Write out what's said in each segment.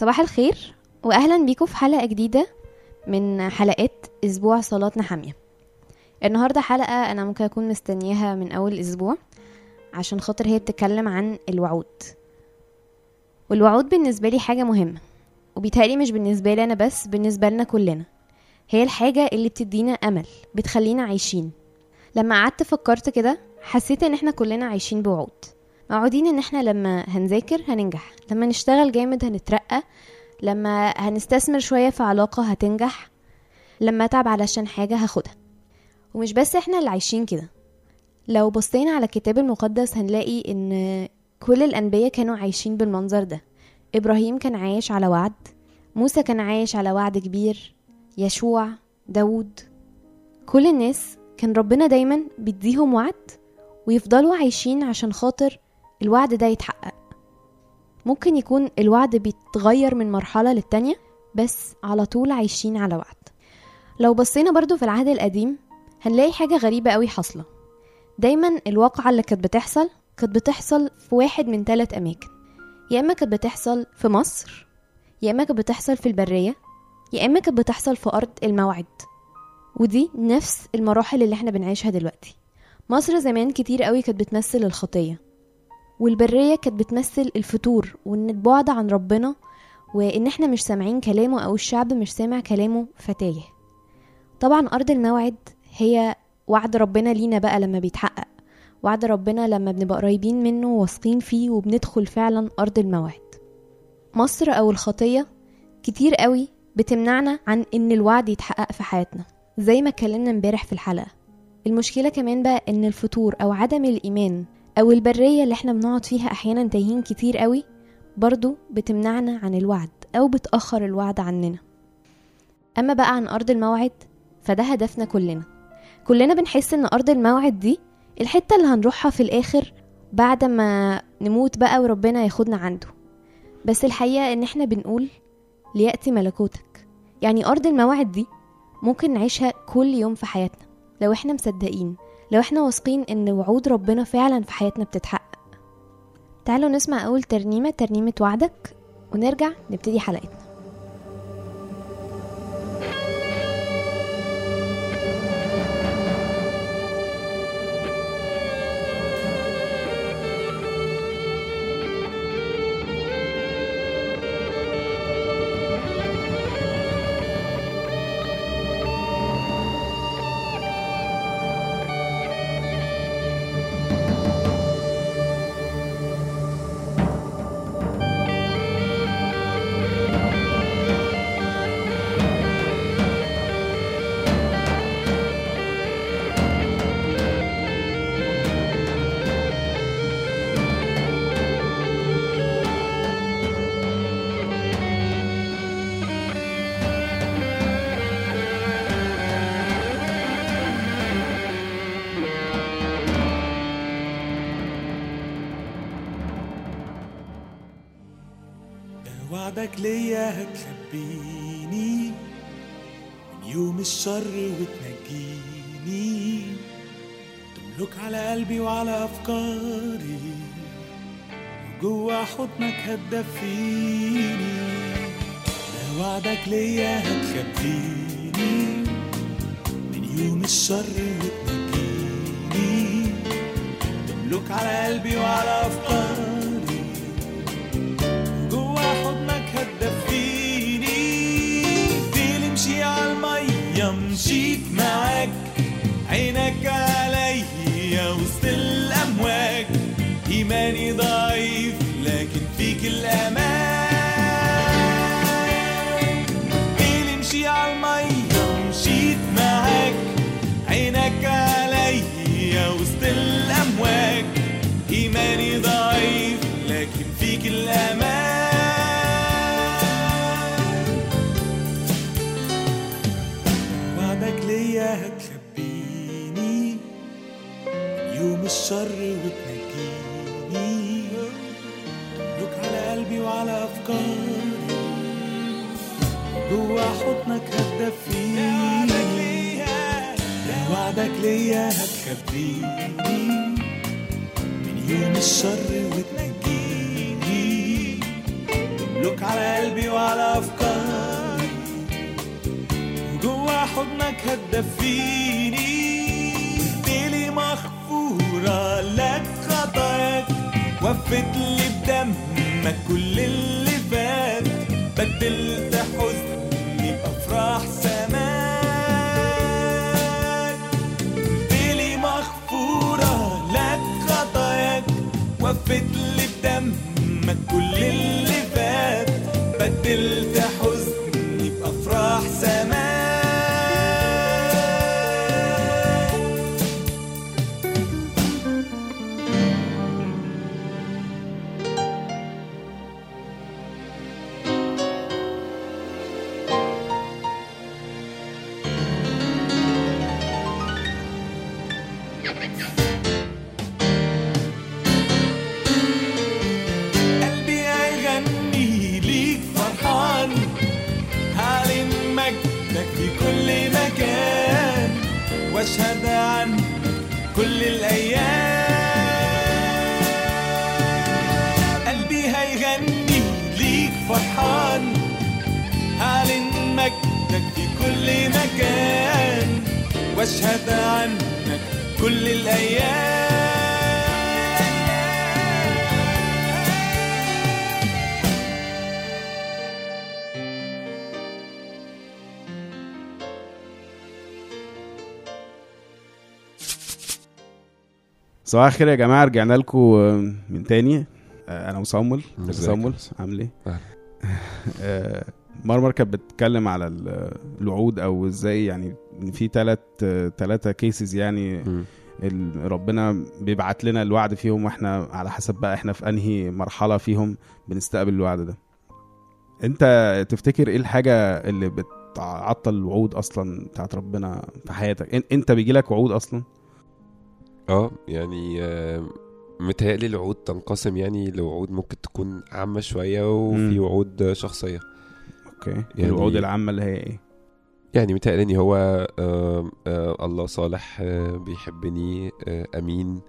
صباح الخير واهلا بيكم في حلقة جديدة من حلقات أسبوع صلاتنا حامية. النهارده حلقة أنا ممكن أكون مستنياها من أول أسبوع عشان خاطر هي بتتكلم عن الوعود. والوعود بالنسبة لي حاجة مهمة وبيتهيألي مش بالنسبة لي أنا بس بالنسبة لنا كلنا. هي الحاجة اللي بتدينا أمل بتخلينا عايشين. لما قعدت فكرت كده حسيت إن إحنا كلنا عايشين بوعود. موعودين إن إحنا لما هنذاكر هننجح لما نشتغل جامد هنترقى لما هنستثمر شوية في علاقة هتنجح لما أتعب علشان حاجة هاخدها. ومش بس إحنا اللي عايشين كده. لو بصينا على الكتاب المقدس هنلاقي إن كل الأنبياء كانوا عايشين بالمنظر ده. إبراهيم كان عايش على وعد موسى كان عايش على وعد كبير يشوع داود. كل الناس كان ربنا دايما بيديهم وعد ويفضلوا عايشين عشان خاطر الوعد ده يتحقق. ممكن يكون الوعد بيتغير من مرحلة للتانية بس على طول عايشين على وعد. لو بصينا برضو في العهد القديم هنلاقي حاجة غريبة قوي حاصلة. دايما الواقعة اللي كانت بتحصل كانت بتحصل في واحد من ثلاث أماكن. يا إما كانت بتحصل في مصر يا إما كانت بتحصل في البرية يا إما كانت بتحصل في أرض الموعد. ودي نفس المراحل اللي إحنا بنعيشها دلوقتي. مصر زمان كتير قوي كانت بتمثل الخطية. والبرية كانت بتمثل الفتور وإن البعد عن ربنا وإن إحنا مش سامعين كلامه أو الشعب مش سامع كلامه فتاية. طبعا أرض الموعد هي وعد ربنا لينا بقى لما بيتحقق. وعد ربنا لما بنبقى قريبين منه واثقين فيه وبندخل فعلا أرض الموعد. مصر أو الخطية كتير قوي بتمنعنا عن إن الوعد يتحقق في حياتنا زي ما اتكلمنا امبارح في الحلقة. المشكلة كمان بقى إن الفتور أو عدم الإيمان أو البرية اللي إحنا بنقعد فيها أحيانا تايهين كتير قوي برضو بتمنعنا عن الوعد أو بتأخر الوعد عننا. أما بقى عن أرض الموعد فده هدفنا كلنا. كلنا بنحس إن أرض الموعد دي الحتة اللي هنروحها في الآخر بعد ما نموت بقى وربنا ياخدنا عنده. بس الحقيقة إن إحنا بنقول ليأتي ملكوتك. يعني أرض الموعد دي ممكن نعيشها كل يوم في حياتنا لو إحنا مصدقين لو إحنا واثقين إن وعود ربنا فعلا في حياتنا بتتحقق. تعالوا نسمع أول ترنيمة ترنيمة وعدك ونرجع نبتدي حلقتنا. وعدك ليا هتخبيني من يوم الشر وتنجيني. تملك على قلبي وعلى أفكاري وجوا حضنك هتدفيني. ده وعدك ليا هتخبيني من يوم الشر وتنجيني. تملك على قلبي وعلى أفكاري مشيت معاك عينك عليا وسط الأمواج. إيماني ضعيف لكن فيك الأمان. الشر وتنجيني تملك على قلبي وعلى أفكاري. جوا حضنك هتدفيني. وعدك ليا هتخبيني. من يوم الشر وتنجيني. لك على قلبي وعلى أفكاري. وجوا حضنك هتدفيني. قلتلي مغفورة لك خطاياك وفت لي بدمك كل اللي فات. بدلت حزني بأفراح سماك قلتلي مغفورة لك خطاياك وفت لي بدمك كل اللي فات. بدلت حزني في كل مكان واشهد عنك كل الأيام صباح الخير يا جماعة رجعنا لكم من تاني آه، أنا مصمل مصمل؟ عامل إيه. آه، مرمر كانت بتتكلم على ال- الوعود أو إزاي يعني إن في ثلاث ثلاثة كيسز يعني ربنا بيبعت لنا الوعد فيهم وإحنا على حسب بقى إحنا في أنهي مرحلة فيهم بنستقبل الوعد ده. أنت تفتكر إيه الحاجة اللي بتعطل الوعود أصلا بتاعت ربنا في حياتك؟ أنت بيجي لك وعود أصلا؟ آه يعني آه، متهيألي الوعود تنقسم يعني لوعود ممكن تكون عامة شوية وفي. وعود شخصية. okay يعني- الوعود العامة اللي هي إيه يعني متهيألي هو آه، آه، الله صالح آه، بيحبني آه، أمين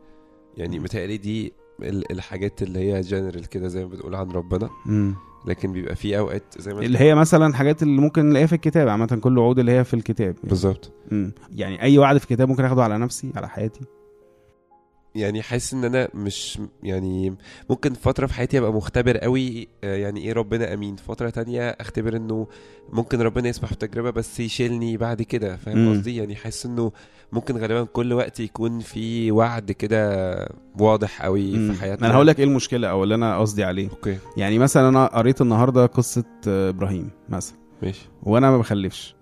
يعني. متهيألي دي ال- الحاجات اللي هي جنرال كده زي ما بتقول عن ربنا مم. لكن بيبقى في أوقات زي ما اللي هي مثلا حاجات اللي ممكن نلاقيها في الكتاب عامة كل وعود اللي هي في الكتاب يعني. بالظبط. يعني أي وعد في الكتاب ممكن أخده على نفسي على حياتي يعني حاسس إن أنا مش يعني ممكن فترة في حياتي أبقى مختبر قوي آه، يعني إيه ربنا أمين. فترة تانية أختبر إنه ممكن ربنا يسمح بتجربة بس يشيلني بعد كده. فاهم قصدي؟ يعني حاسس إنه ممكن غالبا كل وقت يكون في وعد كده واضح قوي مم. في حياتنا أنا هقول لك إيه المشكلة أو اللي أنا قصدي عليه. أوكي. يعني مثلا أنا قريت النهاردة قصة آه، إبراهيم مثلا. ماشي. وأنا ما بخلفش.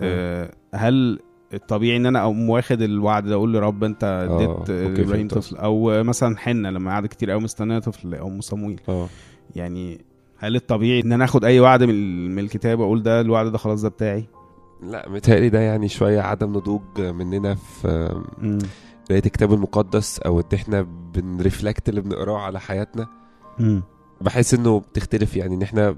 آه، هل الطبيعي إن أنا أقوم واخد الوعد ده أقول لرب أنت اديت آه، إبراهيم فهمت طفل أو مثلا حنة لما قعدت كتير قوي مستنية طفل أم صمويل آه. يعني هل الطبيعي إن أنا آخد أي وعد من من الكتاب واقول ده الوعد ده خلاص ده بتاعي؟ لا متهيألي ده يعني شوية عدم نضوج مننا في آه،. قرايه الكتاب المقدس أو إن إحنا بنرفلكت اللي بنقراه على حياتنا. مم. بحس إنه بتختلف يعني إن إحنا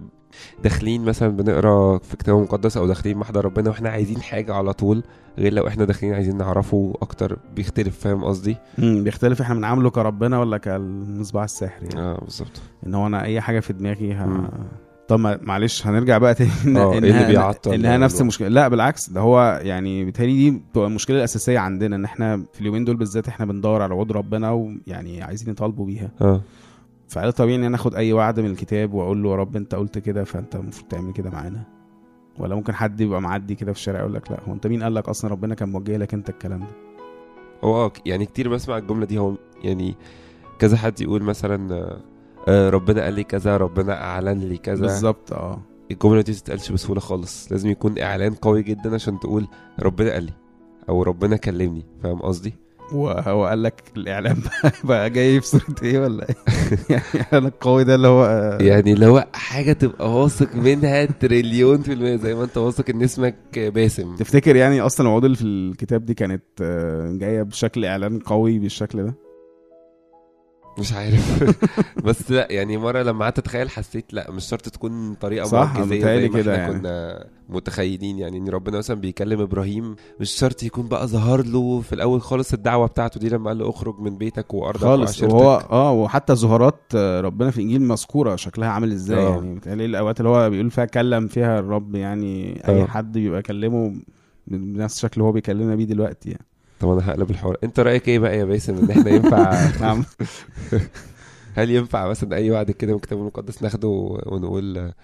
داخلين مثلا بنقرأ في كتاب مقدس أو داخلين محضر ربنا وإحنا عايزين حاجة على طول غير لو إحنا داخلين عايزين نعرفه أكتر بيختلف فاهم قصدي؟ امم بيختلف. إحنا بنعامله كربنا ولا كالمصباح السحري يعني. آه بالظبط. إن هو أنا أي حاجة في دماغي ه... مم. طب معلش هنرجع بقى تاني. إن- آه، إيه إنها اللي بيعطل إنها نفس الموضوع؟ المشكلة. لا بالعكس ده هو يعني بالتالي دي بتبقى المشكلة الأساسية عندنا إن إحنا في اليومين دول بالذات إحنا بندور على وعود ربنا ويعني عايزين نطالبه بيها. آه. فهل طبيعي ان أنا آخد أي وعد من الكتاب وأقول له يا رب أنت قلت كده فأنت المفروض تعمل كده معانا. ولا ممكن حد يبقى معدي كده في الشارع يقول لك لا هو أنت مين؟ قال لك أصلا ربنا كان موجه لك أنت الكلام ده. هو آه يعني كتير بسمع الجملة دي هو يعني كذا حد يقول مثلا آه، ربنا قال لي كذا ربنا أعلن لي كذا. بالظبط آه. الجملة دي تتقالش بسهولة خالص لازم يكون إعلان قوي جدا عشان تقول ربنا قال لي أو ربنا كلمني فاهم قصدي؟ وهو قال لك الإعلام بقى, جاي في صورة إيه ولا إيه؟ يعني الاعلان القوي ده اللي هو يعني اللي هو حاجة تبقى واثق منها تريليون في المية زي ما أنت واثق إن اسمك باسم. تفتكر يعني أصلا الوعود اللي في الكتاب دي كانت آه، جاية بشكل إعلان قوي بالشكل ده؟ مش عارف بس لا يعني مرة لما قعدت أتخيل حسيت لا مش شرط تكون طريقة صح، معجزية متهيألي زي ما كده إحنا يعني. كنا متخيلين يعني إن ربنا مثلا بيكلم إبراهيم مش شرط يكون بقى ظهر له في الأول خالص الدعوة بتاعته دي لما قال له اخرج من بيتك وأرضك خالص وعشيرتك وهو آه وحتى ظهورات ربنا في الانجيل مذكورة شكلها عامل إزاي آه. يعني بتهيألي الأوقات اللي هو بيقول فيها كلم فيها الرب يعني أي آه. حد بيبقى كلمه بنفس الشكل اللي هو بيكلمنا بيه دلوقتي يعني طب أنا هقلب الحوار. انت رأيك إيه بقى يا باسم؟ إن إحنا ينفع نعم. هل ينفع مثلا أي وعد كده من الكتاب المقدس ناخده ونقول آه،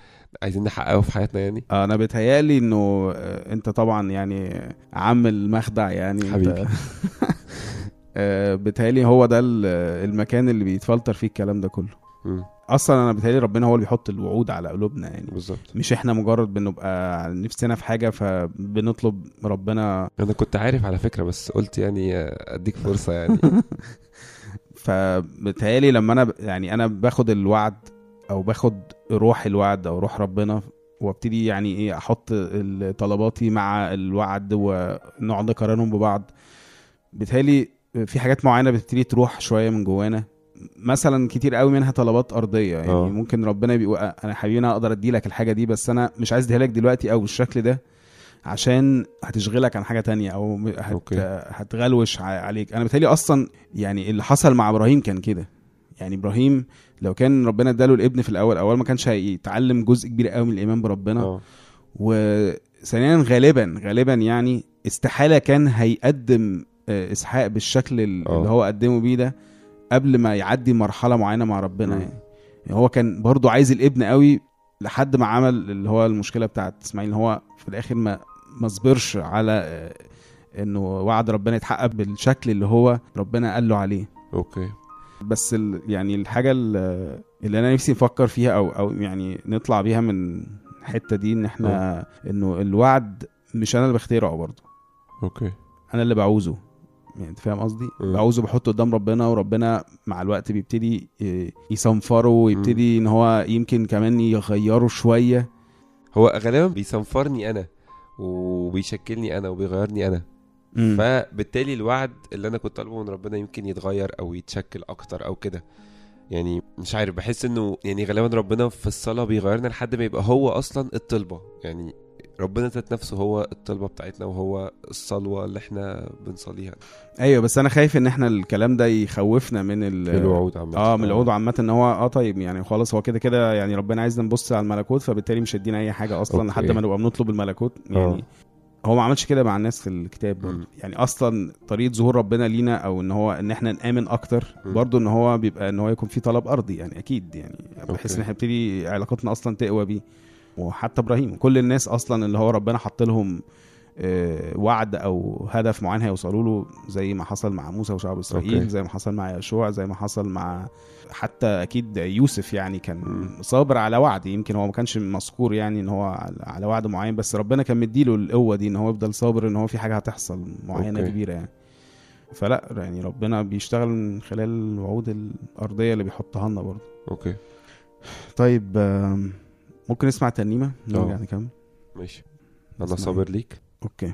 عايزين نحققه في حياتنا يعني؟ أنا بيتهيألي إنه آه، أنت طبعا يعني عم المخدع يعني. حبيبي. آه، بيتهيألي هو ده ال- المكان اللي بيتفلتر فيه الكلام ده كله. مم، أصلا أنا بيتهيألي ربنا هو اللي بيحط الوعود على قلوبنا يعني. بالظبط. مش إحنا مجرد بنبقى نفسنا في حاجة فبنطلب ربنا. أنا كنت عارف على فكرة بس قلت يعني أديك فرصة يعني. فبتهيألي لما أنا يعني أنا باخد الوعد أو باخد روح الوعد أو روح ربنا وأبتدي يعني إيه أحط طلباتي مع الوعد ونقعد نقارنهم ببعض بتهيألي في حاجات معينة بتبتدي تروح شوية من جوانا. مثلا كتير قوي منها طلبات أرضية يعني. أوه. ممكن ربنا بيقول أنا حبيبي أنا أقدر ادي لك الحاجة دي بس أنا مش عايز اديها لك دلوقتي أو بالشكل ده عشان هتشغلك عن حاجة تانية أو هت... أوكي. هتغلوش عليك أنا بتهيألي أصلا يعني اللي حصل مع إبراهيم كان كده يعني إبراهيم لو كان ربنا اداله الابن في الأول أول ما كانش هيتعلم جزء كبير قوي من الإيمان بربنا آه وثانيا غالبا غالبا يعني استحالة كان هيقدم آه، إسحاق بالشكل ال- آه. اللي هو قدمه بيه ده قبل ما يعدي مرحلة معينة مع ربنا. يعني. يعني. هو كان برضو عايز الابن قوي لحد ما عمل اللي هو المشكلة بتاعت إسماعيل إن هو في الآخر ما ما صبرش على آه، إنه وعد ربنا يتحقق بالشكل اللي هو ربنا قال له عليه. okay. بس ال يعني الحاجة ال- اللي أنا نفسي نفكر فيها أو أو يعني نطلع بيها من الحتة دي إن إحنا إنه الوعد مش أنا اللي بخترعه برضه okay. أنا اللي بعوزه. يعني أنت فاهم قصدي. بعوزه بحطه قدام ربنا وربنا مع الوقت بيبتدي ي- يصنفره ويبتدي إن هو يمكن كمان يغيره شوية. هو غالبا بيصنفرني أنا وبيشكلني أنا وبيغيرني أنا. مم. فبالتالي الوعد اللي أنا كنت طالبه من ربنا يمكن يتغير أو يتشكل أكتر أو كده. يعني مش عارف بحس إنه يعني غالبا ربنا في الصلاة بيغيرنا لحد ما يبقى هو أصلا الطلبة. يعني ربنا ذات نفسه هو الطلبة بتاعتنا وهو الصلوة اللي إحنا بنصليها أيوه بس أنا خايف إن إحنا الكلام ده يخوفنا من ال الوعود عامة آه من الوعود عامة إن هو آه طيب يعني خلاص هو كده كده يعني ربنا عايزنا نبص على الملكوت فبالتالي مش هيدينا أي حاجة أصلا okay. لحد ما نبقى بنطلب الملكوت آه. يعني هو ما عملش كده مع الناس في الكتاب مم. يعني أصلا طريقة ظهور ربنا لينا أو إن هو إن إحنا نآمن أكتر مم. برضه إن هو بيبقى إن هو يكون في طلب أرضي يعني أكيد يعني بحيث. إن إحنا نبتدي علاقتنا أصلا تقوى بيه وحتى إبراهيم كل الناس أصلا اللي هو ربنا حط لهم آه، وعد أو هدف معين هيوصلوا له زي ما حصل مع موسى وشعب إسرائيل okay. زي ما حصل مع يشوع زي ما حصل مع حتى أكيد يوسف يعني كان. صابر على وعد يمكن هو ما كانش مذكور يعني إن هو على- وعد معين بس ربنا كان مديله القوة دي إن هو يفضل صابر إن هو في حاجة هتحصل معينة okay. كبيرة يعني فلا يعني ربنا بيشتغل من خلال الوعود الأرضية اللي بيحطها لنا برضه okay طيب ممكن نسمع ترنيمة نرجع آه. نكمل ماشي. نسمع صابر ليك. okay.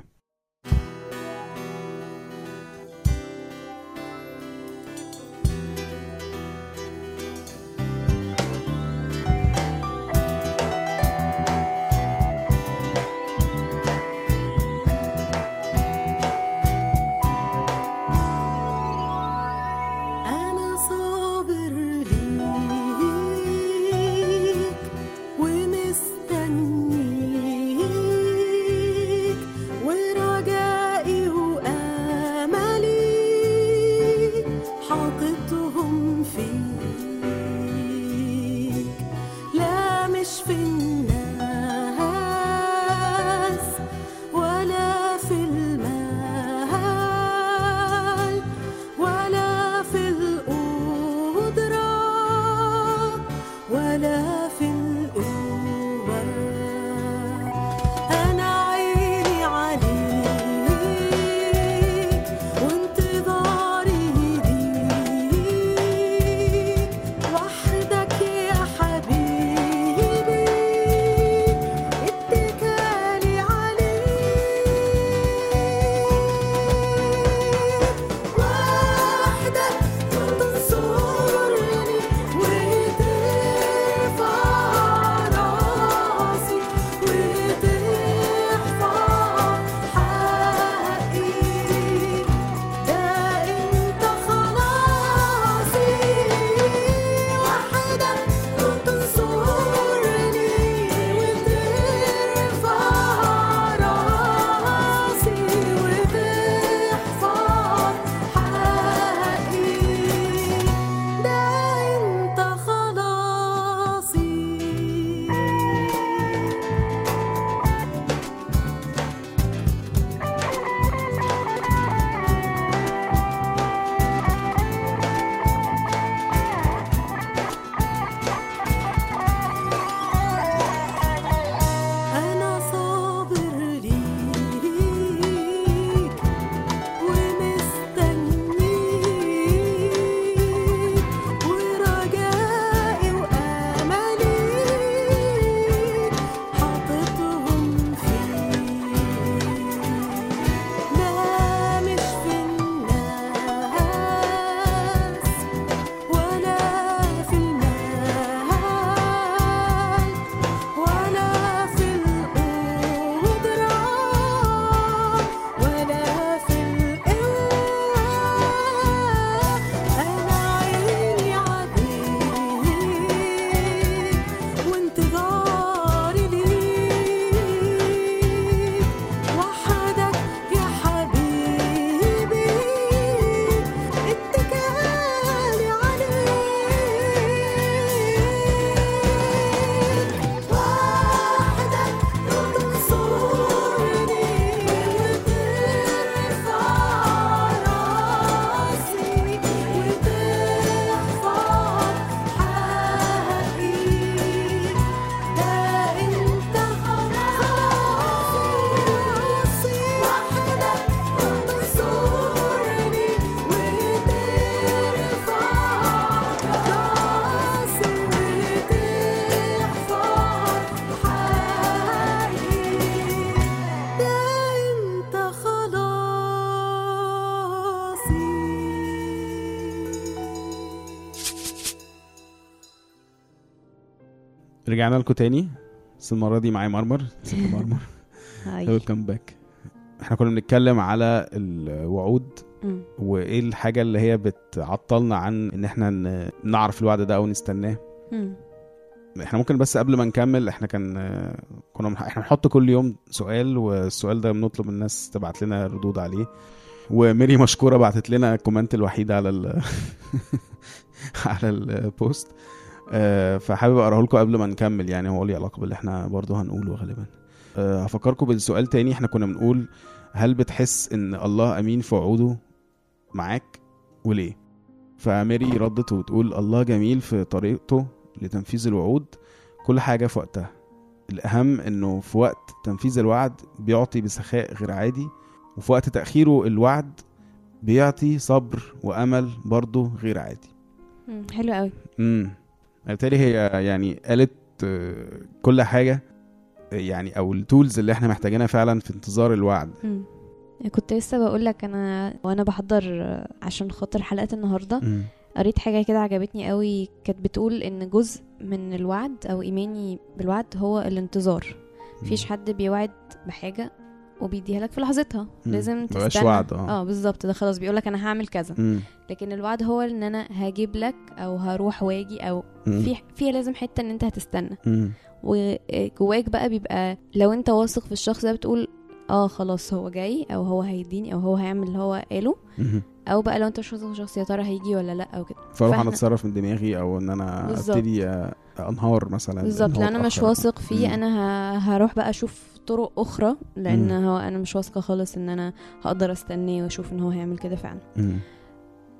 رجعنا لكم تاني. بس المرة دي معايا مرمر. مرمر. Hi. Welcome back إحنا كنا بنتكلم على الوعود. وإيه الحاجة اللي هي بتعطلنا عن إن إحنا نعرف الوعد ده أو نستناه. إحنا ممكن بس قبل ما نكمل إحنا كان كنا إحنا بنحط كل يوم سؤال والسؤال ده بنطلب الناس تبعت لنا ردود عليه. وميري مشكورة بعتت لنا ال comment الوحيد على ال على البوست. فحابب أقرأه لكم قبل ما نكمل يعني هو ليه علاقة باللي إحنا برضه هنقوله غالبا. آه، هفكركم بالسؤال تاني إحنا كنا بنقول هل بتحس إن الله أمين في وعوده معاك وليه؟ فميري ردت وبتقول الله جميل في طريقته لتنفيذ الوعود كل حاجة في وقتها. الأهم إنه في وقت تنفيذ الوعد بيعطي بسخاء غير عادي وفي وقت تأخيره الوعد بيعطي صبر وأمل برضه غير عادي. حلو قوي. امم بالتالي هي يعني قالت آه، كل حاجة آه، يعني أو التولز اللي إحنا محتاجينها فعلا في انتظار الوعد مم. كنت لسه بقول لك أنا وأنا بحضر آه، عشان خاطر حلقة النهارده. قريت حاجة كده عجبتني قوي كانت بتقول إن جزء من الوعد أو إيماني بالوعد هو الانتظار مفيش حد بيوعد بحاجة وبيديها لك في لحظتها مم. لازم تستنى وعد، آه. آه بالظبط ده خلاص بيقول لك أنا هعمل كذا مم. لكن الوعد هو إن أنا هجيب لك أو هروح واجي أو مم. في فيها لازم حتة إن أنت هتستنى مم. وجواك بقى بيبقى لو أنت واثق في الشخص ده بتقول آه خلاص هو جاي أو هو هيديني أو هو هيعمل اللي هو قاله مم. أو بقى لو أنت مش واثق في الشخص يا ترى هيجي ولا لأ أو كده فأروح أنا أتصرف من دماغي أو إن أنا. أبتدي أنهار مثلا بالظبط لأن أنا مش. واثق فيه مم. أنا هروح بقى أشوف طرق أخرى لأن مم. هو أنا مش واثقة خالص إن أنا هقدر استناه وأشوف إن هو هيعمل كده فعلا مم.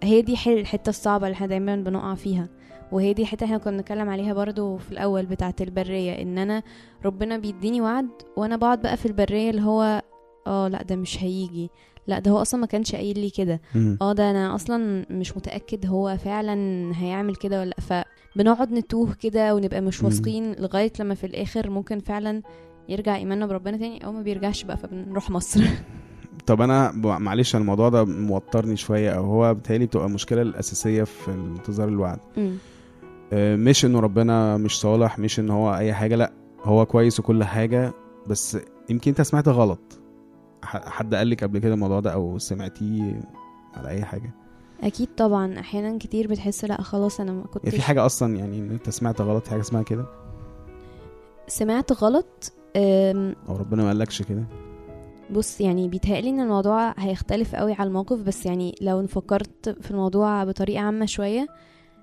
هي دي حل الحتة الصعبة اللي إحنا دايما بنقع فيها وهي دي حتة إحنا كنا بنتكلم عليها برضو في الأول بتاعة البرية إن أنا ربنا بيديني وعد وأنا بقعد بقى في البرية اللي هو آه لأ ده مش هيجي لأ ده هو أصلا ما كانش قايل لي كده. آه ده أنا أصلا مش متأكد هو فعلا هيعمل كده ولا لأ. فبنقعد نتوه كده ونبقى مش. واثقين لغاية لما في الآخر ممكن فعلا يرجع إيماننا بربنا تاني أو ما بيرجعش بقى فبنروح مصر. طب أنا معلش الموضوع ده موترني شوية أو هو بتهيألي بتبقى المشكلة الأساسية في انتظار الوعد. مم. آه، مش إنه ربنا مش صالح مش إن هو أي حاجة لأ هو كويس وكل حاجة بس يمكن أنت سمعت غلط. حد قال لك قبل كده الموضوع ده أو سمعتيه على أي حاجة؟ أكيد طبعا. أحيانا كتير بتحس لأ خلاص أنا ما يعني كنتش في حاجة أصلا يعني إن أنت سمعت غلط في حاجة اسمها كده؟ سمعت غلط؟ أو ربنا ما قالكش كده بص يعني بيتهيألي إن الموضوع هيختلف قوي على الموقف بس يعني لو فكرت في الموضوع بطريقة عامة شوية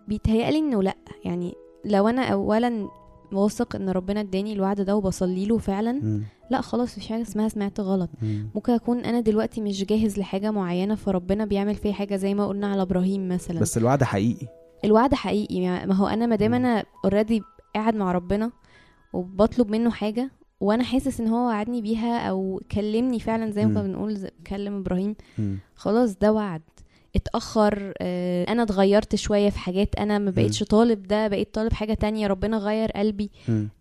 بيتهيألي إنه لأ يعني لو أنا اولا واثق إن ربنا إداني الوعد ده وبصلي له فعلا مم. لأ خلاص مفيش حاجة اسمها سمعت غلط مم. ممكن أكون أنا دلوقتي مش جاهز لحاجة معينة فربنا بيعمل فيا حاجة زي ما قلنا على إبراهيم مثلا بس الوعد حقيقي الوعد حقيقي يعني ما هو أنا ما دام. أنا اوريدي قاعد مع ربنا وبطلب منه حاجة وأنا حاسس ان هو وعدني بيها أو كلمني فعلا زي ما. كنا بنقول كلم إبراهيم. خلاص ده وعد اتأخر آه، أنا اتغيرت شوية في حاجات أنا ما بقتش طالب ده بقيت طالب حاجة تانية ربنا غير قلبي.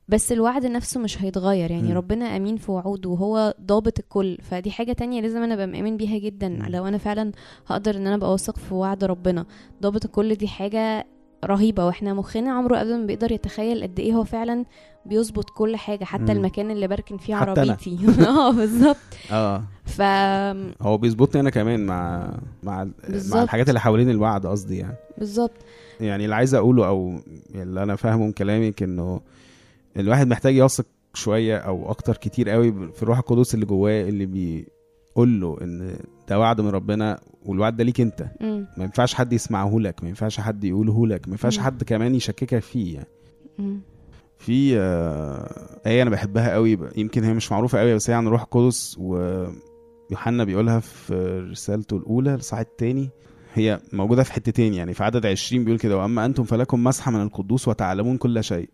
بس الوعد نفسه مش هيتغير يعني. ربنا أمين في وعوده وهو ضابط الكل فدي حاجة تانية لازم أنا أبقى مؤمن بيها جدا. لو أنا فعلا هقدر إن أنا أبقى واثق في وعد ربنا ضابط الكل دي حاجة رهيبة وإحنا مخنا عمره ابدا ما بيقدر يتخيل قد إيه هو فعلا بيظبط كل حاجة حتى مم. المكان اللي بركن فيه. عربيتي آه بالظبط آه ف هو بيظبطني أنا كمان مع مع بالظبط. مع الحاجات اللي حوالين الوعد قصدي يعني بالظبط يعني اللي عايز أقوله أو اللي أنا فاهمه من كلامك إنه الواحد محتاج يثق شوية أو أكتر كتير قوي في الروح القدس اللي جواه اللي بيقول له إن ده وعد من ربنا والوعد ده ليك أنت مم. ما ينفعش حد يسمعه لك ما ينفعش حد يقوله لك ما ينفعش. حد كمان يشككك فيه يعني مم. في آه، آية أنا بحبها قوي يمكن هي مش معروفة قوي بس هي عن الروح القدس ويوحنا بيقولها في رسالته الأولى الصح التاني هي موجودة في حتتين يعني في عدد عشرين بيقول كده وأما أنتم فلكم مسحة من القدوس وتعلمون كل شيء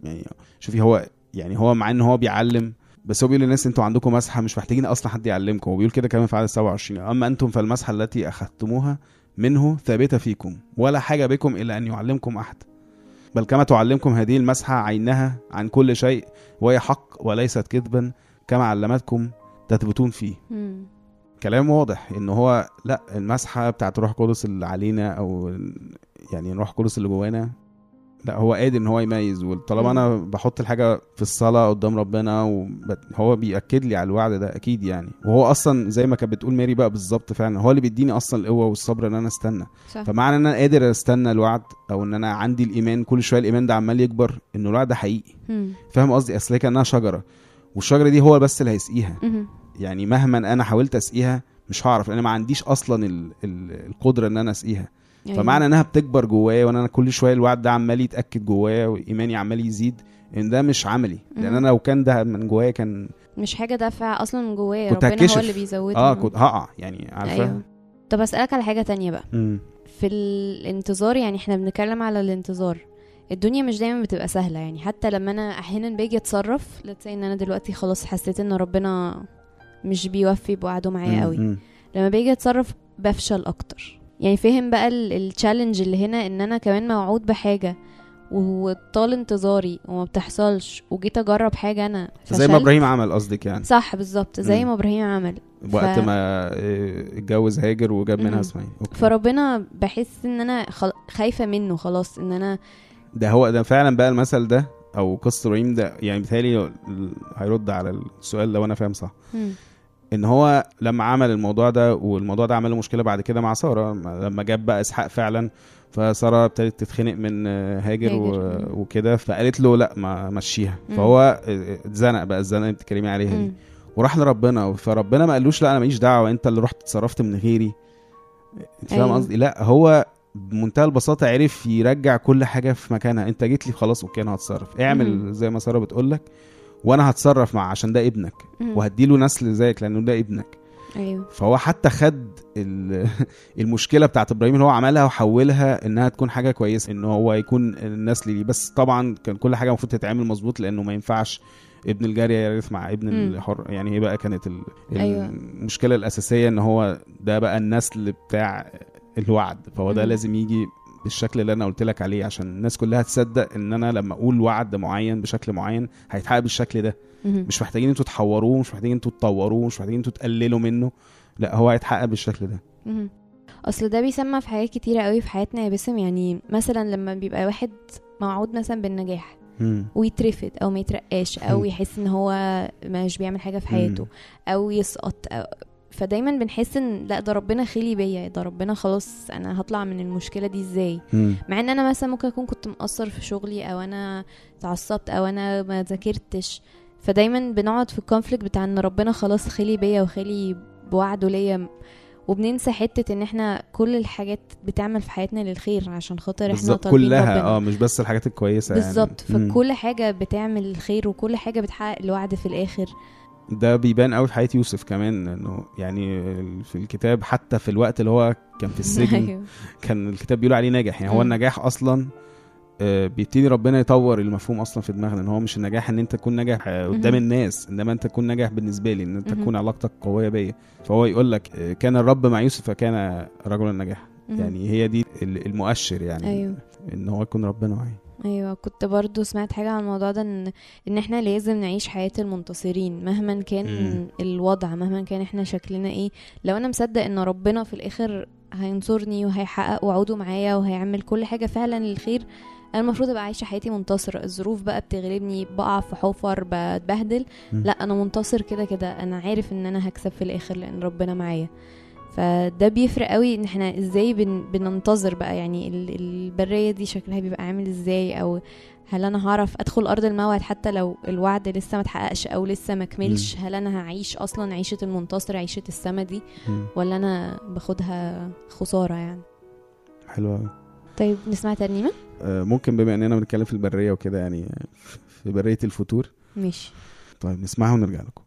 يعني شوفي هو يعني هو مع إن هو بيعلم بس هو بيقول للناس أنتوا عندكم مسحة مش محتاجين أصلا حد يعلمكم. هو بيقول كده كمان في عدد 27 أما أنتم فالمسحة التي أخذتموها منه ثابتة فيكم ولا حاجة بكم إلا أن يعلمكم أحد. بل كما تعلمكم هذه المسحة عينها عن كل شيء وهي حق وليست كذبا كما علمتكم تثبتون فيه. مم. كلام واضح إن هو لأ المسحة بتاعت الروح القدس اللي علينا أو يعني الروح القدس اللي جوانا لا هو قادر إن هو يميز. وطالما أنا بحط الحاجة في الصلاة قدام ربنا وهو بيأكد لي على الوعد ده أكيد يعني. وهو أصلا زي ما كانت بتقول ماري بقى بالظبط فعلا هو اللي بيديني أصلا القوة والصبر إن أنا أستنى. صح. فمعنى إن أنا قادر أستنى الوعد أو إن أنا عندي الإيمان كل شوية الإيمان ده عمال يكبر إن الوعد ده حقيقي. فاهم قصدي؟ أصل هي كأنها شجرة. والشجرة دي هو بس اللي هيسقيها. يعني مهما أنا حاولت أسقيها مش هعرف أنا ما عنديش أصلا ال ال القدرة إن أنا أسقيها. أيوة. فمعنى إنها بتكبر جوايا وأنا كل شوية الوعد ده عمال يتأكد جوايا وإيماني عمال يزيد إن ده مش عملي لأن. أنا لو كان ده من جوايا كان مش حاجة دافع أصلا من جوايا ربنا هتكشف. هو اللي بيزودها آه كنت هقع يعني عارفة أيوه طب أسألك على حاجة تانية بقى مم. في الانتظار يعني إحنا بنتكلم على الانتظار الدنيا مش دايما بتبقى سهلة يعني حتى لما أنا أحيانا باجي أتصرف say إن أنا دلوقتي خلاص حسيت إن ربنا مش بيوفي بوعده معايا. قوي. لما باجي أتصرف بفشل أكتر يعني فهم بقى التشالنج اللي هنا إن أنا كمان موعود بحاجة وطال انتظاري وما بتحصلش وجيت أجرب حاجة أنا زي ما فشلت. إبراهيم عمل قصدك يعني صح بالظبط زي مم. ما إبراهيم عمل وقت ف- ما آه، اتجوز هاجر وجاب منها. إسماعيل. فربنا بحس إن أنا خل... خايفة منه خلاص إن أنا ده هو ده فعلا بقى المثل ده أو قصة إبراهيم ده يعني بيتهيألي هيرد على السؤال لو أنا فاهم صح مم. إن هو لما عمل الموضوع ده والموضوع ده عمل له مشكلة بعد كده مع سارة لما جاب بقى إسحاق فعلا فسارة ابتدت تتخنق من هاجر, هاجر. وكده فقالت له لأ ما مشيها. فهو اتزنق بقى الزنقه اللي بتتكلمي عليها دي. وراح لربنا فربنا ما قالوش لأ أنا ماليش دعوة أنت اللي رحت اتصرفت من غيري أنت فاهم أيوة. قصدي لأ هو بمنتهى البساطة عرف يرجع كل حاجة في مكانها أنت جيت لي خلاص أوكي أنا هتصرف اعمل. زي ما سارة بتقول لك وأنا هتصرف مع عشان ده ابنك. وهديله نسل زيك لأنه ده ابنك أيوه فهو حتى خد ال- المشكلة بتاعت إبراهيم اللي هو عملها وحولها إنها تكون حاجة كويسة إن هو يكون النسل ليه بس طبعا كان كل حاجة المفروض تتعمل مظبوط لأنه ما ينفعش ابن الجارية يرث مع ابن مم. الحر يعني هي بقى كانت ال... أيوة. المشكلة الأساسية إن هو ده بقى النسل بتاع الوعد فهو ده. لازم يجي بالشكل اللي أنا قلت لك عليه عشان الناس كلها تصدق إن أنا لما أقول وعد معين بشكل معين هيتحقق بالشكل ده. مش محتاجين أنتوا تحوروه مش محتاجين أنتوا تطوروه مش محتاجين أنتوا تقللوا منه لا هو هيتحقق بالشكل ده. أصل ده بيسمى في حاجات كتيرة قوي في حياتنا يا باسم يعني مثلا لما بيبقى واحد موعود مثلا بالنجاح. ويترفض أو ما يترقاش أو. يحس إن هو مش بيعمل حاجة في حياته أو يسقط أو فدايما بنحس إن لا ده ربنا خلي بيا ده ربنا خلاص أنا هطلع من المشكلة دي إزاي. مع إن أنا مثلا ممكن أكون كنت مقصر في شغلي أو أنا اتعصبت أو أنا ما ذاكرتش. فدايما بنقعد في الكونفليكت بتاع إن ربنا خلاص خلي بيا وخلي بوعده ليا. وبننسى حتة إن إحنا كل الحاجات بتعمل في حياتنا للخير عشان خاطر إحنا طالبين كلها. ربنا. آه مش بس الحاجات الكويسة بالظبط. يعني. فكل حاجة بتعمل الخير وكل حاجة بتحقق الوعد في الآخر. ده بيبان قوي في حياة يوسف كمان إنه يعني في الكتاب حتى في الوقت اللي هو كان في السجن أيوه. كان الكتاب بيقول عليه ناجح يعني هو. النجاح أصلا آه، بيبتدي ربنا يطور المفهوم أصلا في دماغنا إن هو مش النجاح إن أنت تكون ناجح آه، قدام. الناس إنما أنت تكون ناجح بالنسبة لي إن أنت. تكون علاقتك قوية بيا فهو يقول لك آه، كان الرب مع يوسف فكان رجلا مهم. يعني هي دي ال- المؤشر يعني أيوه إن هو يكون ربنا معاه أيوه كنت برضو سمعت حاجة عن الموضوع ده إن إن إحنا لازم نعيش حياة المنتصرين مهما كان مم. الوضع مهما كان إحنا شكلنا إيه. لو أنا مصدق إن ربنا في الآخر هينصرني وهيحقق وعوده معايا وهيعمل كل حاجة فعلا للخير أنا المفروض أبقى عايشة حياتي منتصرة. الظروف بقى بتغلبني بقع في حفر بتبهدل. لا أنا منتصر كده كده. أنا عارف إن أنا هكسب في الآخر لأن ربنا معايا. فده بيفرق قوي إن إحنا إزاي بن بننتظر بقى يعني ال- البرية دي شكلها بيبقى عامل إزاي أو هل أنا هعرف أدخل أرض الموعد حتى لو الوعد لسه ما اتحققش أو لسه ما كملش؟ هل أنا هعيش أصلا عيشة المنتصر عيشة السما دي. ولا أنا باخدها خسارة يعني؟ حلو قوي طيب نسمع ترنيمة؟ آه، ممكن بما إننا بنتكلم في البرية وكده يعني في برية الفتور. ماشي. طيب نسمعها ونرجع لكم.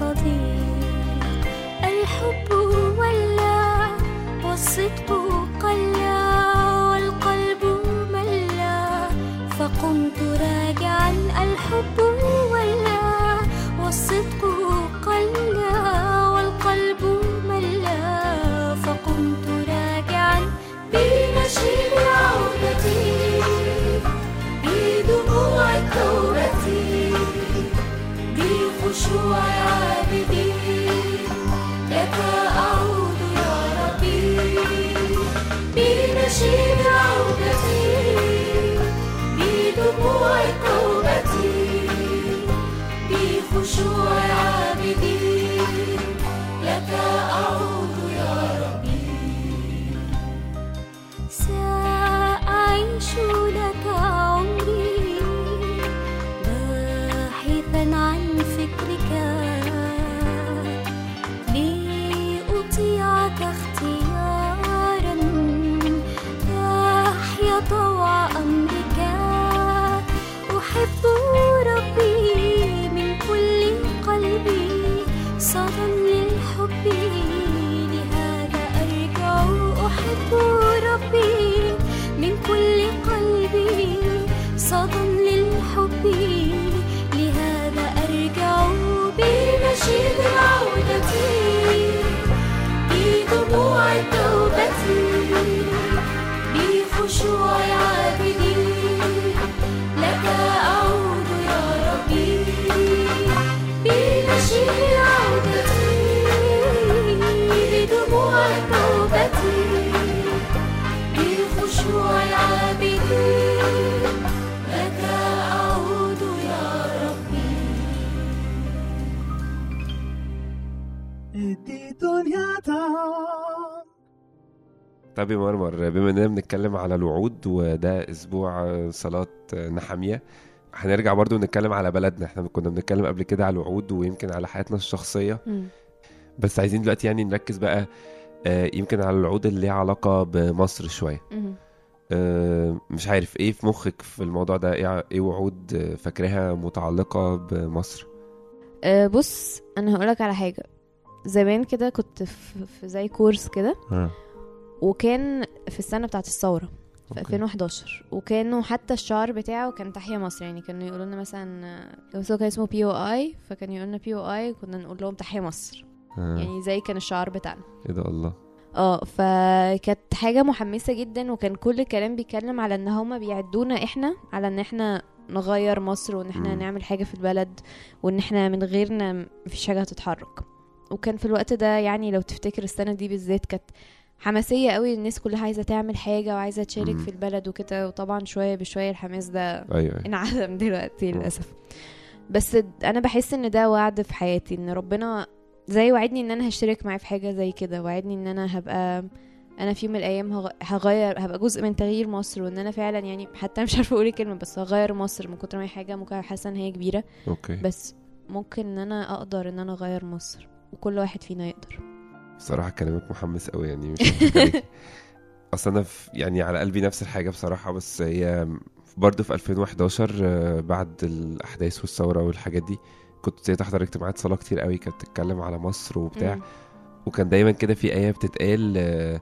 الصديق الحب ولا والصدق بخشوع عابدي. طب يا مرمر. بما إننا بنتكلم على الوعود وده أسبوع صلاة نحامية هنرجع برضو نتكلم على بلدنا. إحنا كنا بنتكلم قبل كده على الوعود ويمكن على حياتنا الشخصية. مم. بس عايزين دلوقتي يعني نركز بقى آه، يمكن على الوعود اللي ليها علاقة بمصر شوية. مم. آه، مش عارف إيه في مخك في الموضوع ده؟ إيه إيه وعود فاكراها متعلقة بمصر؟ أه بص أنا هقولك على حاجة. زمان كده كنت في زي كورس كده. وكان في السنة بتاعت الثورة في okay. 2011 وكانوا حتى الشعار بتاعه كان تحيا مصر يعني كانوا يقولوا لنا مثلا هو كان اسمه POE فكان يقول لنا POE كنا نقول لهم تحيا مصر. آه، يعني زي كان الشعار بتاعنا. إيه ده الله. آه فكانت حاجة محمسة جدا وكان كل الكلام بيتكلم على إن هما بيعدونا إحنا على إن إحنا نغير مصر وإن إحنا مم. نعمل حاجة في البلد وإن إحنا من غيرنا مفيش حاجة هتتحرك. وكان في الوقت ده يعني لو تفتكر السنة دي بالذات كانت حماسية قوي الناس كلها عايزة تعمل حاجة وعايزة تشارك. في البلد وكده وطبعا شوية بشوية الحماس ده أيوه أيوة. انعدم دلوقتي. للأسف بس أنا بحس إن ده وعد في حياتي إن ربنا زي وعدني إن أنا هشترك معاه في حاجة زي كده وعدني إن أنا هبقى أنا في يوم من الأيام هغ- هغير هبقى جزء من تغيير مصر وإن أنا فعلا يعني حتى مش عارفة أقول الكلمة بس هغير مصر من كتر ما هي حاجة ممكن حاسة إن هي كبيرة أوكي بس ممكن إن أنا أقدر إن أنا أغير مصر وكل واحد فينا يقدر بصراحة كلامك محمس قوي يعني مش. أصل أنا في يعني على قلبي نفس الحاجة بصراحة بس هي برضه في 2011 آه، بعد الأحداث والثورة والحاجات دي كنت ساعتها حضرت اجتماعات صلاة كتير قوي كانت بتتكلم على مصر وبتاع. وكان دايما كده في آية بتتقال آه،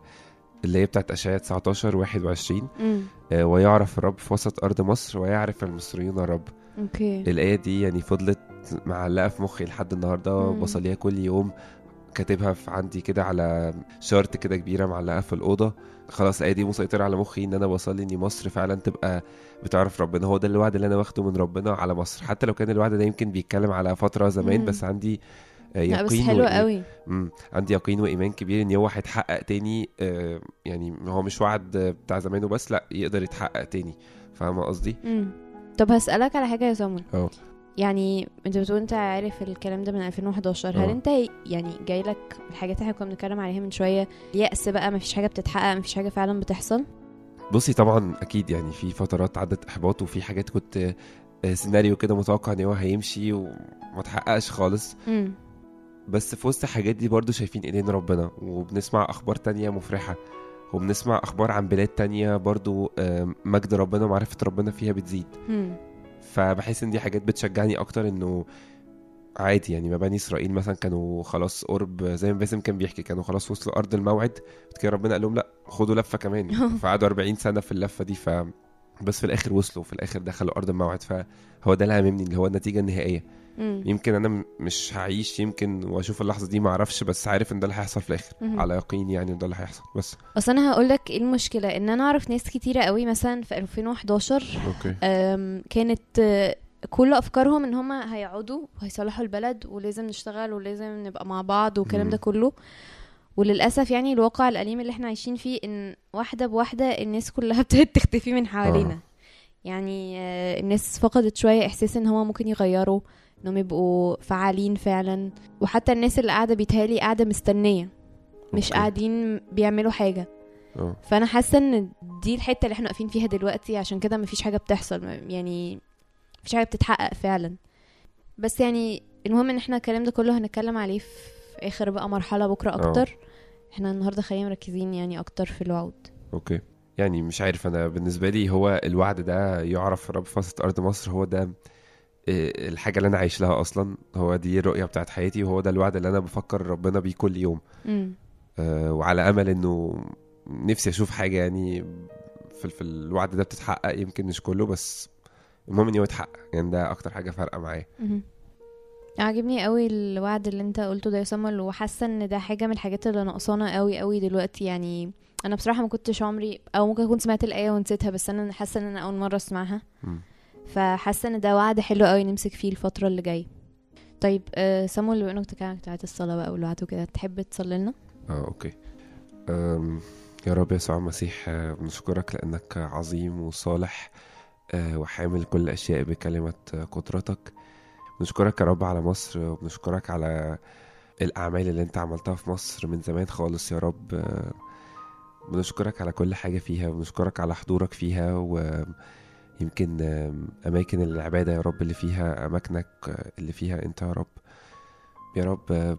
اللي هي بتاعت أشعياء 19 21 مم. آه، ويعرف الرب في وسط أرض مصر ويعرف المصريون الرب أوكي الآية دي يعني فضلت معلقة في مخي لحد النهاردة مم. بصليها كل يوم كاتبها في عندي كده على شارت كده كبيرة معلقة في الأوضة خلاص الآية دي مسيطرة على مخي إن أنا بصلي إن مصر فعلا تبقى بتعرف ربنا هو ده الوعد اللي أنا واخده من ربنا على مصر حتى لو كان الوعد ده يمكن بيتكلم على فترة زمان مم. بس عندي آه، لا بس يقين حلو وإيمان- قوي مم. عندي يقين وإيمان كبير إن هو هيتحقق تاني آه، يعني هو مش وعد بتاع زمان وبس لا يقدر يتحقق تاني فاهمة قصدي. طب هسألك على حاجة يا سامون آه. يعني انت بتقول انت عارف الكلام ده من 2011 هل آه. انت يعني جاي لك الحاجات اللي إحنا كنا بنتكلم عليها من شوية يأس بقى مفيش حاجة بتتحقق مفيش حاجة فعلا بتحصل بصي طبعا أكيد يعني في فترات عدت إحباط وفي حاجات كنت آه، سيناريو كده متوقع إن هو هيمشي وما تحققش خالص مم. بس في وسط الحاجات دي برضو شايفين إيدين ربنا وبنسمع أخبار تانية مفرحة وبنسمع أخبار عن بلاد تانية برضو مجد ربنا ومعرفة ربنا فيها بتزيد مم. فبحس إن دي حاجات بتشجعني أكتر إنه عادي يعني ما بني إسرائيل مثلا كانوا خلاص قرب زي ما باسم كان بيحكي كانوا خلاص وصلوا أرض الموعد بعد كده ربنا قال لهم لا خدوا لفة كمان يعني. فقعدوا 40 سنة في اللفة دي ف بس في الآخر وصلوا في الآخر دخلوا أرض الموعد فهو ده اللي هاممني اللي هو النتيجة النهائية مم. يمكن أنا مش هعيش يمكن وأشوف اللحظة دي ما أعرفش بس عارف إن ده اللي هيحصل في الآخر مهم. على يقين يعني ده اللي هيحصل بس اصل أنا هقول لك إيه المشكلة إن أنا أعرف ناس كتيرة قوي مثلا في 2011 أوكي أم، كانت كل أفكارهم إن هم هيقعدوا وهيصلحوا البلد ولازم نشتغل ولازم نبقى مع بعض والكلام مم. ده كله وللأسف يعني الواقع الأليم اللي إحنا عايشين فيه إن واحدة بواحدة الناس كلها ابتدت تختفي من حوالينا آه. يعني آه، الناس فقدت شوية إحساس إن هما ممكن يغيروا انهم يبقوا فعالين فعلا. وحتى الناس اللي قاعدة بيتهيألي قاعدة مستنية مش أوكي. قاعدين بيعملوا حاجة. أه. فأنا حاسة إن دي الحتة اللي إحنا واقفين فيها دلوقتي عشان كده مفيش حاجة بتحصل. يعني مفيش حاجة بتتحقق فعلا. بس يعني المهم إن إحنا الكلام ده كله هنتكلم عليه في آخر بقى مرحلة بكرة أكتر. إحنا النهارده خلينا مركزين يعني أكتر في الوعود. أوكي. يعني مش عارف أنا بالنسبة لي هو الوعد ده يعرف رب فاسة أرض مصر هو ده الحاجة اللي أنا عايش لها أصلا هو دي الرؤية بتاعت حياتي وهو ده الوعد اللي أنا بفكر ربنا بيه كل يوم. آه، وعلى أمل إنه نفسي أشوف حاجة يعني في, في الوعد ده بتتحقق يمكن مش كله بس المهم إن هو يتحقق. يعني ده أكتر حاجة فارقة معايا. عاجبني قوي الوعد اللي أنت قلته ده يا سمر وحاسة إن ده حاجة من الحاجات اللي ناقصانا قوي قوي دلوقتي. يعني أنا بصراحة ما كنتش عمري أو ممكن أكون سمعت الآية ونسيتها بس أنا حاسة إن أنا أول مرة أسمعها. فحاسة إن ده وعد حلو قوي نمسك فيه الفترة اللي جاية. طيب آه سامو بما انك بتتكلم بتاعت الصلاة بقى والوعد وكده تحب تصلي لنا؟ آه أوكي. أم يا رب يسوع المسيح آه، بنشكرك لأنك عظيم وصالح آه، وحامل كل الاشياء بكلمة آه، قدرتك. بنشكرك يا رب على مصر وبنشكرك على الأعمال اللي أنت عملتها في مصر من زمان خالص يا رب. آه، بنشكرك على كل حاجة فيها بنشكرك على حضورك فيها ويمكن آم، أماكن العبادة يا رب اللي فيها أماكنك آه، اللي فيها أنت يا رب. يا رب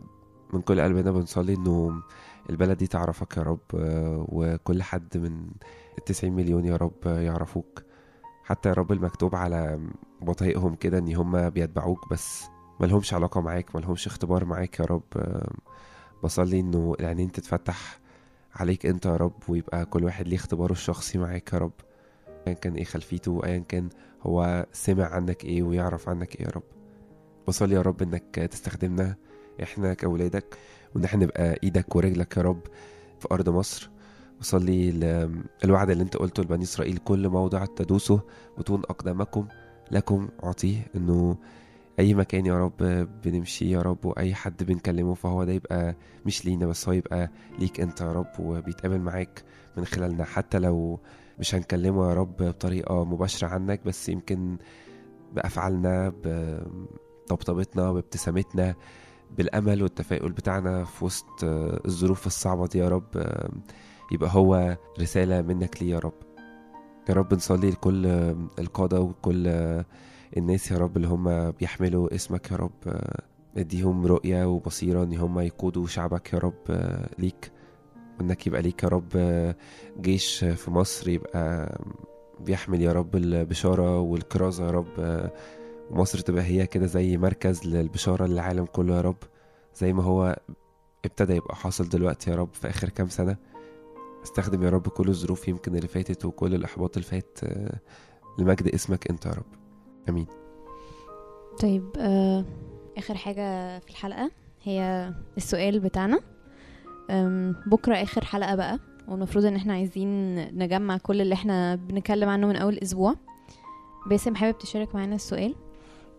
من كل قلبنا بنصلي إنه البلد دي تعرفك يا رب وكل حد من التسعين مليون يا رب يعرفوك. حتى يا رب المكتوب على بطايقهم كده إن هم بيتبعوك بس ملهمش علاقة معاك ملهمش اختبار معاك يا رب. بصلي إنه العينين تتفتح عليك أنت يا رب ويبقى كل واحد ليه اختباره الشخصي معاك يا رب. ايا كان إيه خلفيته ايا كان هو سمع عنك إيه ويعرف عنك إيه يا رب. بصلي يا رب إنك تستخدمنا إحنا كأولادك وإن إحنا نبقى إيدك ورجلك يا رب في أرض مصر. وصلي الوعد اللي أنت قلته لبني إسرائيل كل موضع تدوسه بطون أقدامكم لكم أعطيه إنه أي مكان يا رب بنمشي يا رب وأي حد بنكلمه فهو ده يبقى مش لينا بس هو يبقى ليك أنت يا رب وبيتقابل معاك من خلالنا. حتى لو مش هنكلمه يا رب بطريقة مباشرة عنك بس يمكن بأفعالنا بطبطبتنا بابتسامتنا بالأمل والتفاؤل بتاعنا في وسط الظروف الصعبة دي يا رب يبقى هو رسالة منك لي يا رب. يا رب نصلي لكل القادة وكل الناس يا رب اللي هم بيحملوا اسمك يا رب. اديهم رؤية وبصيرة إن هم يقودوا شعبك يا رب ليك. وانك يبقى ليك يا رب جيش في مصر يبقى بيحمل يا رب البشارة والكرازة يا رب ومصر تبقى هي كده زي مركز للبشارة للعالم كله يا رب زي ما هو ابتدى يبقى حاصل دلوقتي يا رب في آخر كام سنة. استخدم يا رب كل الظروف يمكن اللي فاتت وكل الإحباط اللي فات لمجد اسمك انت يا رب. آمين. طيب آه آخر حاجة في الحلقة هي السؤال بتاعنا. بكرة آخر حلقة بقى والمفروض إن إحنا عايزين نجمع كل اللي إحنا بنتكلم عنه من أول أسبوع. باسم حابب تشارك معانا السؤال؟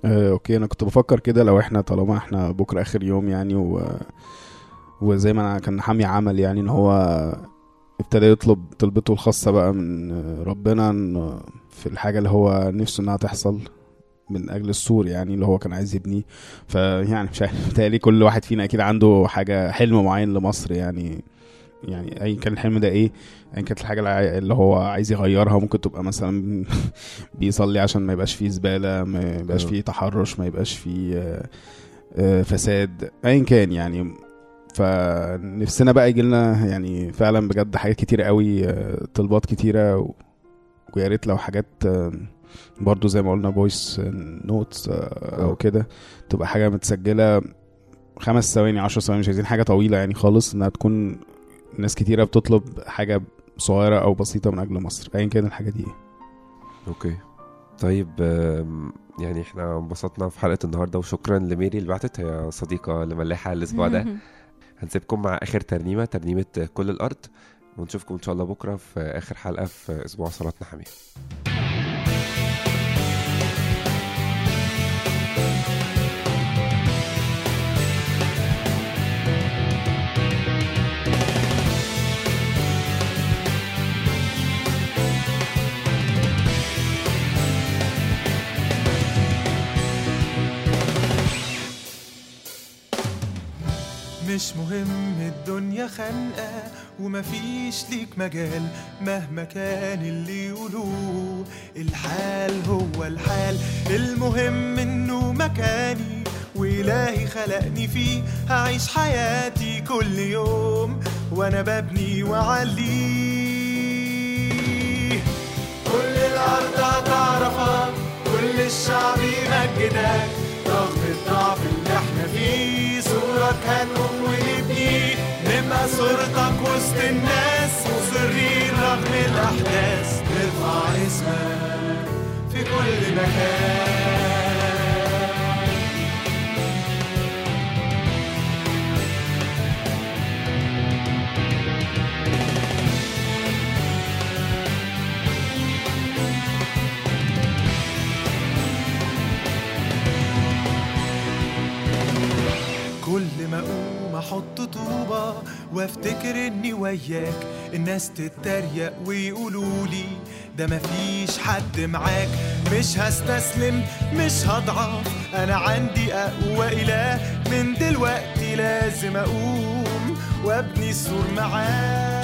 آه، أوكي أنا كنت بفكر كده لو إحنا طالما إحنا بكرة آخر يوم يعني و... وزي ما أنا كان حامي عمل يعني إن هو ابتدى يطلب طلبته الخاصة بقى من ربنا في الحاجة اللي هو نفسه إنها تحصل. من أجل السور يعني اللي هو كان عايز يبنيه فيعني مش عارف كل واحد فينا أكيد عنده حاجة حلم معين لمصر يعني يعني ايا كان الحلم ده إيه ايا كانت الحاجة اللي هو عايز يغيرها ممكن تبقى مثلا بيصلي عشان ما يبقاش فيه زبالة ما يبقاش آه. فيه تحرش ما يبقاش فيه آه، آه، فساد ايا كان يعني فنفسنا بقى يجي لنا يعني فعلا بجد حاجات كتيرة قوي طلبات كتيرة. ويا ريت لو حاجات برضو زي ما قلنا voice notes أو آه. كده تبقى حاجة متسجلة خمس ثواني عشر ثواني مش عايزين حاجة طويلة يعني خالص إنها تكون ناس كتيرة بتطلب حاجة صغيرة أو بسيطة من أجل مصر ايا كان الحاجة دي إيه. okay. طيب يعني إحنا انبسطنا في حلقة النهارده وشكرا لميري اللي بعتت هي صديقة لملاحة الأسبوع ده. هنسيبكم مع آخر ترنيمة ترنيمة كل الأرض ونشوفكم إن شاء الله بكرة في آخر حلقة في أسبوع صلاتنا حميد مش مهم الدنيا خانقة ومفيش ليك مجال مهما كان اللي يقولوه. الحال هو الحال المهم إنه مكاني وإلهي خلقني فيه. هعيش حياتي كل يوم وأنا ببني وعليه كل الأرض هتعرفك كل الشعب يمجدك. رغم الضعف اللي إحنا فيه. هنقوم ونبني نبقى صورتك وسط الناس مصرين رغم الأحداث. نرفع اسمك في كل مكان. كل ما أقوم أحط طوبة وأفتكر إني وياك. الناس تتريق ويقولوا لي ده مفيش حد معاك. مش هستسلم مش هضعف. أنا عندي أقوى إله. من دلوقتي لازم أقوم وأبني السور معاه